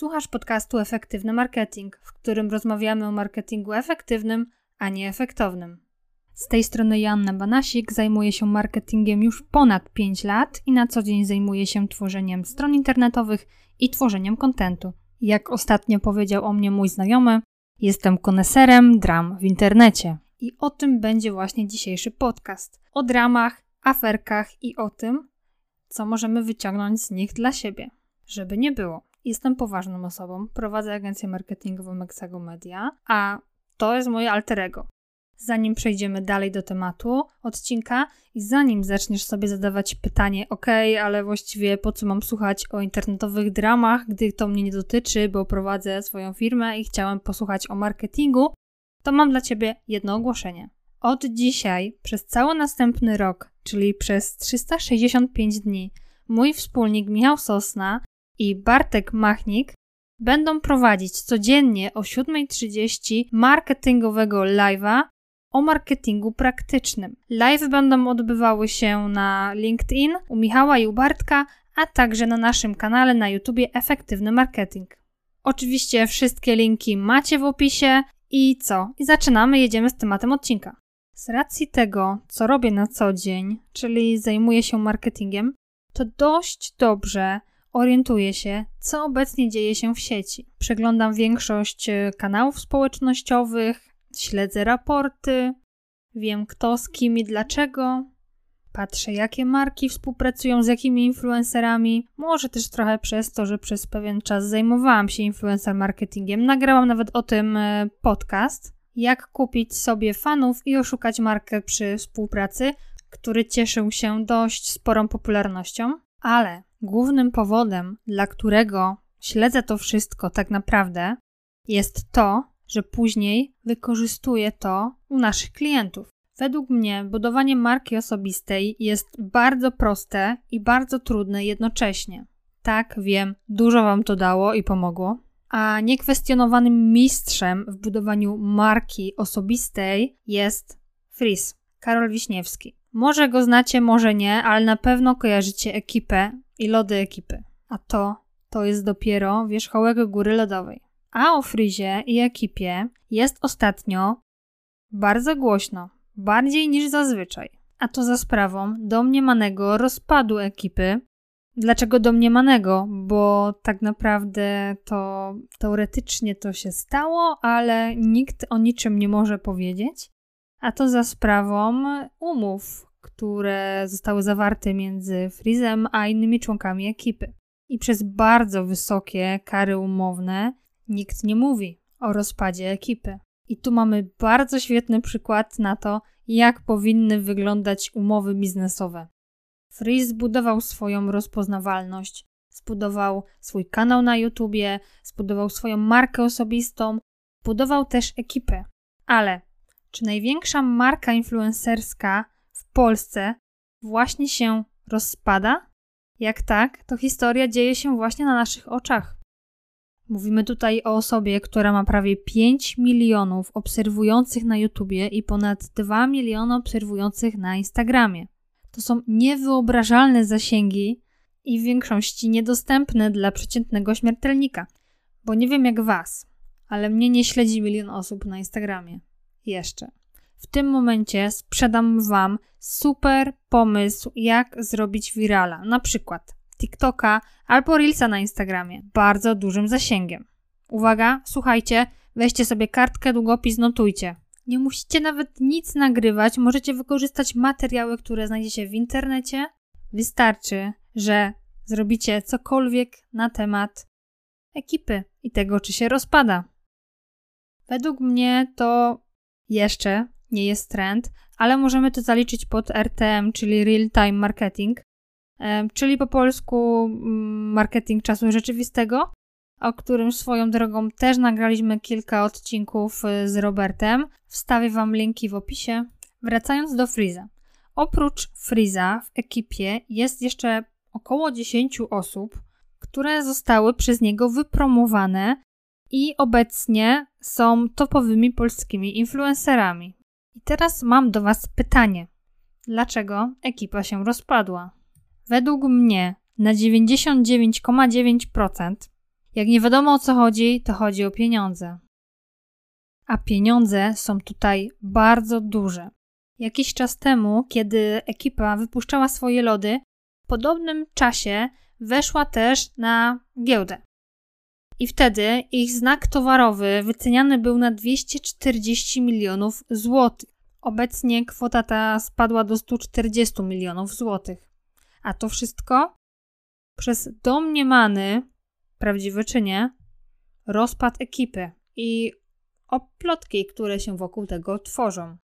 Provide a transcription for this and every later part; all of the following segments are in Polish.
Słuchasz podcastu Efektywny Marketing, w którym rozmawiamy o marketingu efektywnym, a nie efektownym. Z tej strony Joanna Banasik zajmuje się marketingiem już ponad 5 lat i na co dzień zajmuje się tworzeniem stron internetowych i tworzeniem kontentu. Jak ostatnio powiedział o mnie mój znajomy, jestem koneserem dram w internecie. I o tym będzie właśnie dzisiejszy podcast. O dramach, aferkach i o tym, co możemy wyciągnąć z nich dla siebie. Żeby nie było. Jestem poważną osobą, prowadzę agencję marketingową Mexago Media, a to jest moje alter ego. Zanim przejdziemy dalej do tematu odcinka i zanim zaczniesz sobie zadawać pytanie, ok, ale właściwie po co mam słuchać o internetowych dramach, gdy to mnie nie dotyczy, bo prowadzę swoją firmę i chciałem posłuchać o marketingu, to mam dla Ciebie jedno ogłoszenie. Od dzisiaj, przez cały następny rok, czyli przez 365 dni, mój wspólnik Michał Sosna i Bartek Machnik będą prowadzić codziennie o 7.30 marketingowego live'a o marketingu praktycznym. Live będą odbywały się na LinkedIn u Michała i u Bartka, a także na naszym kanale na YouTubie Efektywny Marketing. Oczywiście wszystkie linki macie w opisie i co? I zaczynamy, jedziemy z tematem odcinka. Z racji tego, co robię na co dzień, czyli zajmuję się marketingiem, to dość dobrze orientuję się, co obecnie dzieje się w sieci. Przeglądam większość e, kanałów społecznościowych, śledzę raporty, wiem kto z kim i dlaczego. Patrzę, jakie marki współpracują z jakimi influencerami. Może też trochę przez to, że przez pewien czas zajmowałam się influencer marketingiem. Nagrałam nawet o tym e, podcast. Jak kupić sobie fanów i oszukać markę przy współpracy, który cieszył się dość sporą popularnością. Ale głównym powodem, dla którego śledzę to wszystko tak naprawdę, jest to, że później wykorzystuję to u naszych klientów. Według mnie budowanie marki osobistej jest bardzo proste i bardzo trudne jednocześnie. Tak, wiem, dużo Wam to dało i pomogło. A niekwestionowanym mistrzem w budowaniu marki osobistej jest Fris, Karol Wiśniewski. Może go znacie, może nie, ale na pewno kojarzycie ekipę i lody ekipy. A to, to jest dopiero wierzchołek góry lodowej. A o Frizie i ekipie jest ostatnio bardzo głośno, bardziej niż zazwyczaj. A to za sprawą domniemanego rozpadu ekipy. Dlaczego domniemanego? Bo tak naprawdę to teoretycznie to się stało, ale nikt o niczym nie może powiedzieć. A to za sprawą umów, które zostały zawarte między Frizem a innymi członkami ekipy. I przez bardzo wysokie kary umowne nikt nie mówi o rozpadzie ekipy. I tu mamy bardzo świetny przykład na to, jak powinny wyglądać umowy biznesowe. Freeze zbudował swoją rozpoznawalność, zbudował swój kanał na YouTubie, zbudował swoją markę osobistą, budował też ekipę. Ale czy największa marka influencerska w Polsce właśnie się rozpada? Jak tak, to historia dzieje się właśnie na naszych oczach. Mówimy tutaj o osobie, która ma prawie 5 milionów obserwujących na YouTubie i ponad 2 miliony obserwujących na Instagramie. To są niewyobrażalne zasięgi i w większości niedostępne dla przeciętnego śmiertelnika. Bo nie wiem jak was, ale mnie nie śledzi milion osób na Instagramie. Jeszcze. W tym momencie sprzedam Wam super pomysł, jak zrobić virala. Na przykład TikToka albo Reelsa na Instagramie. Bardzo dużym zasięgiem. Uwaga, słuchajcie, weźcie sobie kartkę, długopis, notujcie. Nie musicie nawet nic nagrywać, możecie wykorzystać materiały, które znajdziecie w internecie. Wystarczy, że zrobicie cokolwiek na temat ekipy i tego, czy się rozpada. Według mnie to jeszcze nie jest trend, ale możemy to zaliczyć pod RTM, czyli Real Time Marketing, czyli po polsku mm, marketing czasu rzeczywistego, o którym swoją drogą też nagraliśmy kilka odcinków y, z Robertem. Wstawię Wam linki w opisie. Wracając do Freeza. Oprócz Freeza w ekipie jest jeszcze około 10 osób, które zostały przez niego wypromowane i obecnie są topowymi polskimi influencerami. I teraz mam do Was pytanie. Dlaczego ekipa się rozpadła? Według mnie na 99,9% Jak nie wiadomo o co chodzi, to chodzi o pieniądze. A pieniądze są tutaj bardzo duże. Jakiś czas temu, kiedy ekipa wypuszczała swoje lody, w podobnym czasie weszła też na giełdę. I wtedy ich znak towarowy wyceniany był na 240 milionów złotych. Obecnie kwota ta spadła do 140 milionów złotych. A to wszystko przez domniemany, prawdziwy czy nie, rozpad ekipy i oplotki, które się wokół tego tworzą.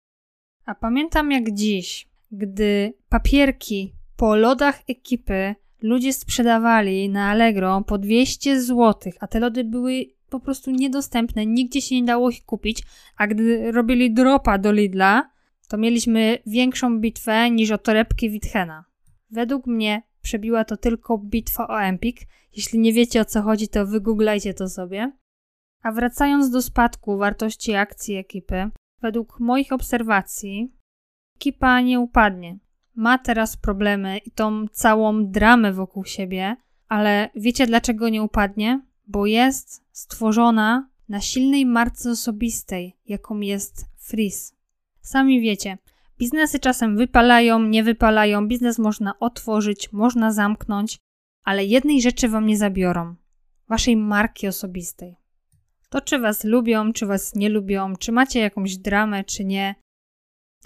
A pamiętam jak dziś, gdy papierki po lodach ekipy ludzie sprzedawali na Allegro po 200 zł, a te lody były po prostu niedostępne, nigdzie się nie dało ich kupić, a gdy robili dropa do Lidla, to mieliśmy większą bitwę niż o torebki Witchena. Według mnie przebiła to tylko bitwa o Empik. Jeśli nie wiecie o co chodzi, to wygooglajcie to sobie. A wracając do spadku wartości akcji ekipy, według moich obserwacji ekipa nie upadnie. Ma teraz problemy i tą całą dramę wokół siebie, ale wiecie dlaczego nie upadnie? Bo jest stworzona na silnej marce osobistej, jaką jest Freeze. Sami wiecie, biznesy czasem wypalają, nie wypalają, biznes można otworzyć, można zamknąć, ale jednej rzeczy wam nie zabiorą waszej marki osobistej. To, czy was lubią, czy was nie lubią, czy macie jakąś dramę, czy nie,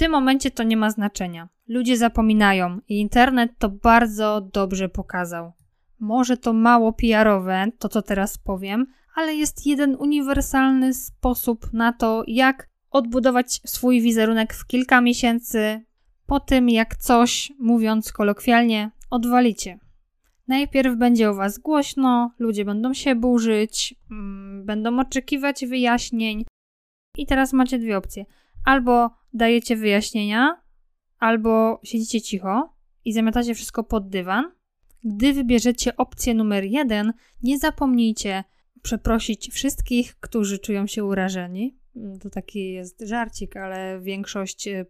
tym momencie to nie ma znaczenia. Ludzie zapominają i internet to bardzo dobrze pokazał. Może to mało PR-owe, to co teraz powiem, ale jest jeden uniwersalny sposób na to, jak odbudować swój wizerunek w kilka miesięcy po tym, jak coś, mówiąc kolokwialnie, odwalicie. Najpierw będzie o was głośno, ludzie będą się burzyć, mm, będą oczekiwać wyjaśnień. I teraz macie dwie opcje. Albo dajecie wyjaśnienia, albo siedzicie cicho i zamiatacie wszystko pod dywan. Gdy wybierzecie opcję numer jeden, nie zapomnijcie przeprosić wszystkich, którzy czują się urażeni. To taki jest żarcik, ale większość mm,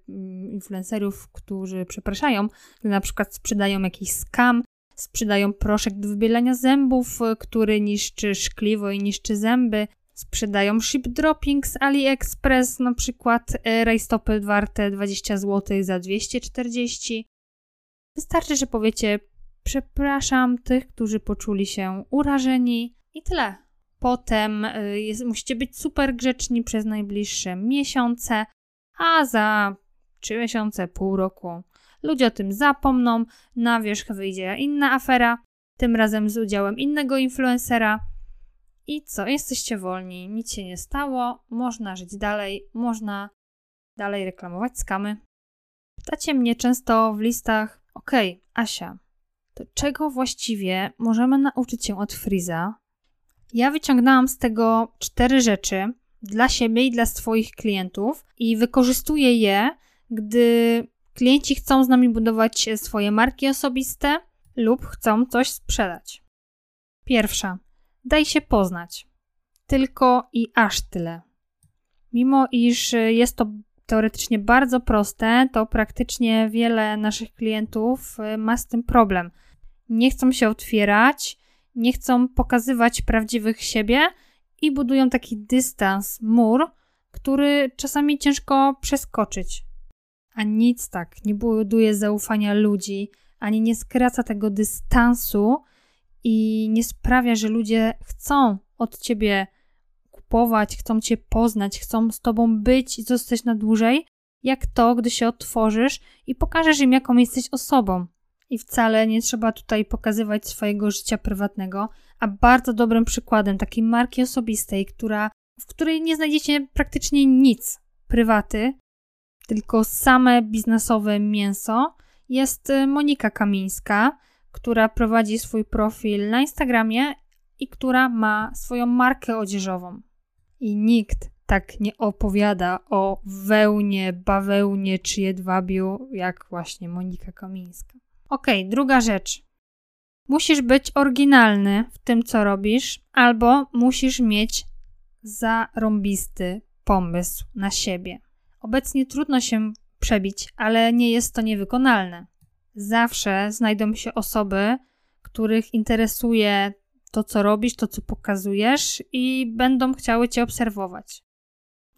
influencerów, którzy przepraszają, na przykład sprzedają jakiś skam, sprzedają proszek do wybielania zębów, który niszczy szkliwo i niszczy zęby, sprzedają ship dropping z AliExpress, na przykład e, rajstopy warte 20 zł za 240. Wystarczy, że powiecie przepraszam tych, którzy poczuli się urażeni i tyle. Potem e, jest, musicie być super grzeczni przez najbliższe miesiące, a za 3 miesiące, pół roku ludzie o tym zapomną, na wierzch wyjdzie inna afera, tym razem z udziałem innego influencera. I co? Jesteście wolni, nic się nie stało, można żyć dalej, można dalej reklamować skamy. Pytacie mnie często w listach, okay, Asia, to czego właściwie możemy nauczyć się od Friza, ja wyciągnęłam z tego cztery rzeczy dla siebie i dla swoich klientów i wykorzystuję je, gdy klienci chcą z nami budować swoje marki osobiste lub chcą coś sprzedać. Pierwsza. Daj się poznać. Tylko i aż tyle. Mimo iż jest to teoretycznie bardzo proste, to praktycznie wiele naszych klientów ma z tym problem. Nie chcą się otwierać, nie chcą pokazywać prawdziwych siebie i budują taki dystans, mur, który czasami ciężko przeskoczyć. A nic tak nie buduje zaufania ludzi, ani nie skraca tego dystansu i nie sprawia, że ludzie chcą od ciebie kupować, chcą cię poznać, chcą z tobą być i zostać na dłużej, jak to, gdy się otworzysz i pokażesz im, jaką jesteś osobą. I wcale nie trzeba tutaj pokazywać swojego życia prywatnego, a bardzo dobrym przykładem takiej marki osobistej, która, w której nie znajdziecie praktycznie nic prywaty, tylko same biznesowe mięso, jest Monika Kamińska, która prowadzi swój profil na Instagramie i która ma swoją markę odzieżową. I nikt tak nie opowiada o wełnie, bawełnie czy jedwabiu, jak właśnie Monika Kamińska. Okej, okay, druga rzecz. Musisz być oryginalny w tym, co robisz, albo musisz mieć zarąbisty pomysł na siebie. Obecnie trudno się przebić, ale nie jest to niewykonalne. Zawsze znajdą się osoby, których interesuje to, co robisz, to, co pokazujesz i będą chciały cię obserwować.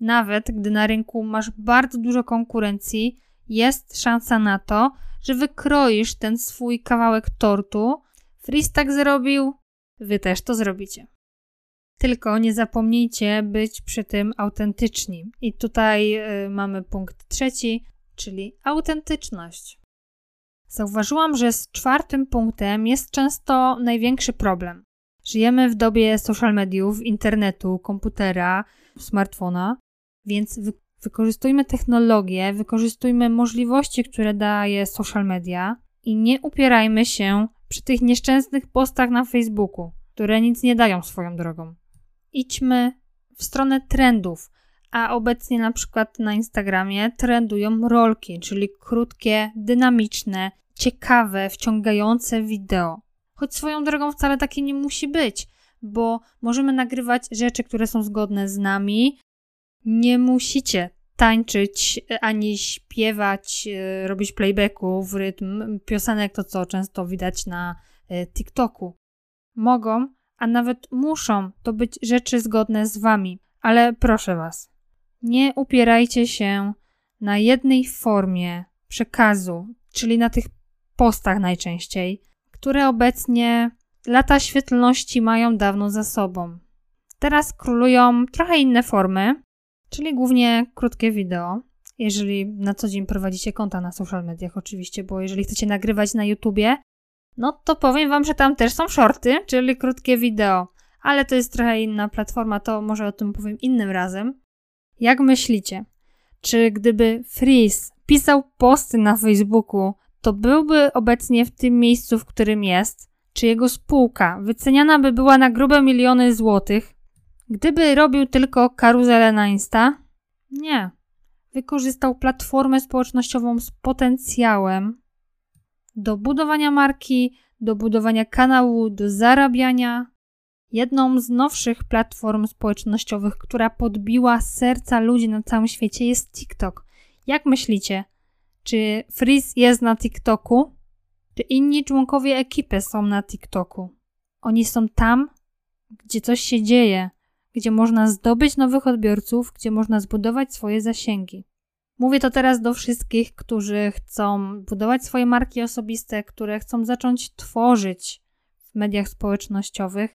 Nawet gdy na rynku masz bardzo dużo konkurencji, jest szansa na to, że wykroisz ten swój kawałek tortu. Freeze tak zrobił, wy też to zrobicie. Tylko nie zapomnijcie być przy tym autentyczni. I tutaj y, mamy punkt trzeci, czyli autentyczność. Zauważyłam, że z czwartym punktem jest często największy problem. Żyjemy w dobie social mediów, internetu, komputera, smartfona, więc wy wykorzystujmy technologię, wykorzystujmy możliwości, które daje social media i nie upierajmy się przy tych nieszczęsnych postach na Facebooku, które nic nie dają swoją drogą. Idźmy w stronę trendów, a obecnie na przykład na Instagramie trendują rolki, czyli krótkie, dynamiczne, ciekawe, wciągające wideo. Choć swoją drogą wcale takie nie musi być, bo możemy nagrywać rzeczy, które są zgodne z nami. Nie musicie tańczyć ani śpiewać, e, robić playbacku w rytm piosenek, to co często widać na e, TikToku. Mogą, a nawet muszą to być rzeczy zgodne z wami, ale proszę was, nie upierajcie się na jednej formie przekazu, czyli na tych postach najczęściej, które obecnie lata świetlności mają dawno za sobą. Teraz królują trochę inne formy, czyli głównie krótkie wideo. Jeżeli na co dzień prowadzicie konta na social mediach, oczywiście, bo jeżeli chcecie nagrywać na YouTubie, no to powiem Wam, że tam też są shorty, czyli krótkie wideo. Ale to jest trochę inna platforma, to może o tym powiem innym razem. Jak myślicie, czy gdyby Freeze pisał posty na Facebooku to byłby obecnie w tym miejscu, w którym jest, czy jego spółka wyceniana by była na grube miliony złotych, gdyby robił tylko karuzelę na Insta? Nie. Wykorzystał platformę społecznościową z potencjałem do budowania marki, do budowania kanału, do zarabiania. Jedną z nowszych platform społecznościowych, która podbiła serca ludzi na całym świecie jest TikTok. Jak myślicie, czy Freeze jest na TikToku? Czy inni członkowie ekipy są na TikToku? Oni są tam, gdzie coś się dzieje, gdzie można zdobyć nowych odbiorców, gdzie można zbudować swoje zasięgi. Mówię to teraz do wszystkich, którzy chcą budować swoje marki osobiste, które chcą zacząć tworzyć w mediach społecznościowych.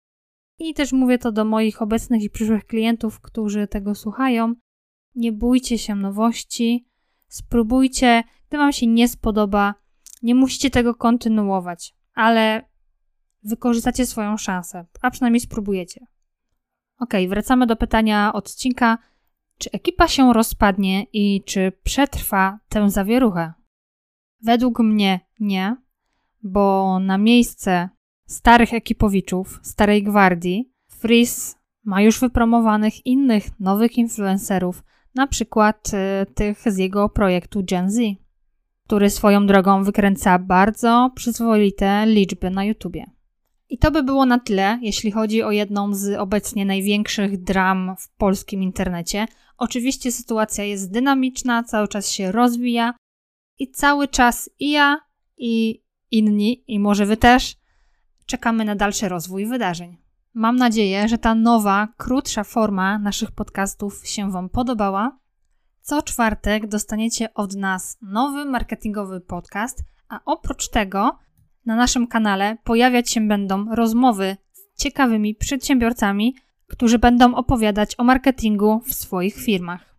I też mówię to do moich obecnych i przyszłych klientów, którzy tego słuchają. Nie bójcie się nowości, spróbujcie, gdy Wam się nie spodoba, nie musicie tego kontynuować, ale wykorzystacie swoją szansę, a przynajmniej spróbujecie. Ok, wracamy do pytania odcinka. Czy ekipa się rozpadnie i czy przetrwa tę zawieruchę? Według mnie nie, bo na miejsce starych ekipowiczów, starej gwardii, Freeze ma już wypromowanych innych nowych influencerów, na przykład y, tych z jego projektu Gen Z, który swoją drogą wykręca bardzo przyzwoite liczby na YouTubie. I to by było na tyle, jeśli chodzi o jedną z obecnie największych dram w polskim internecie. Oczywiście sytuacja jest dynamiczna, cały czas się rozwija i cały czas i ja, i inni, i może wy też, czekamy na dalszy rozwój wydarzeń. Mam nadzieję, że ta nowa, krótsza forma naszych podcastów się Wam podobała. Co czwartek dostaniecie od nas nowy marketingowy podcast, a oprócz tego na naszym kanale pojawiać się będą rozmowy z ciekawymi przedsiębiorcami, którzy będą opowiadać o marketingu w swoich firmach.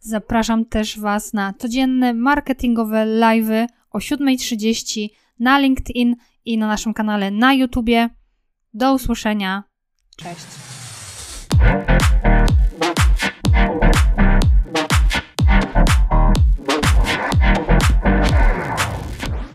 Zapraszam też Was na codzienne marketingowe live'y o 7.30 na LinkedIn i na naszym kanale na YouTubie. Do usłyszenia. Cześć.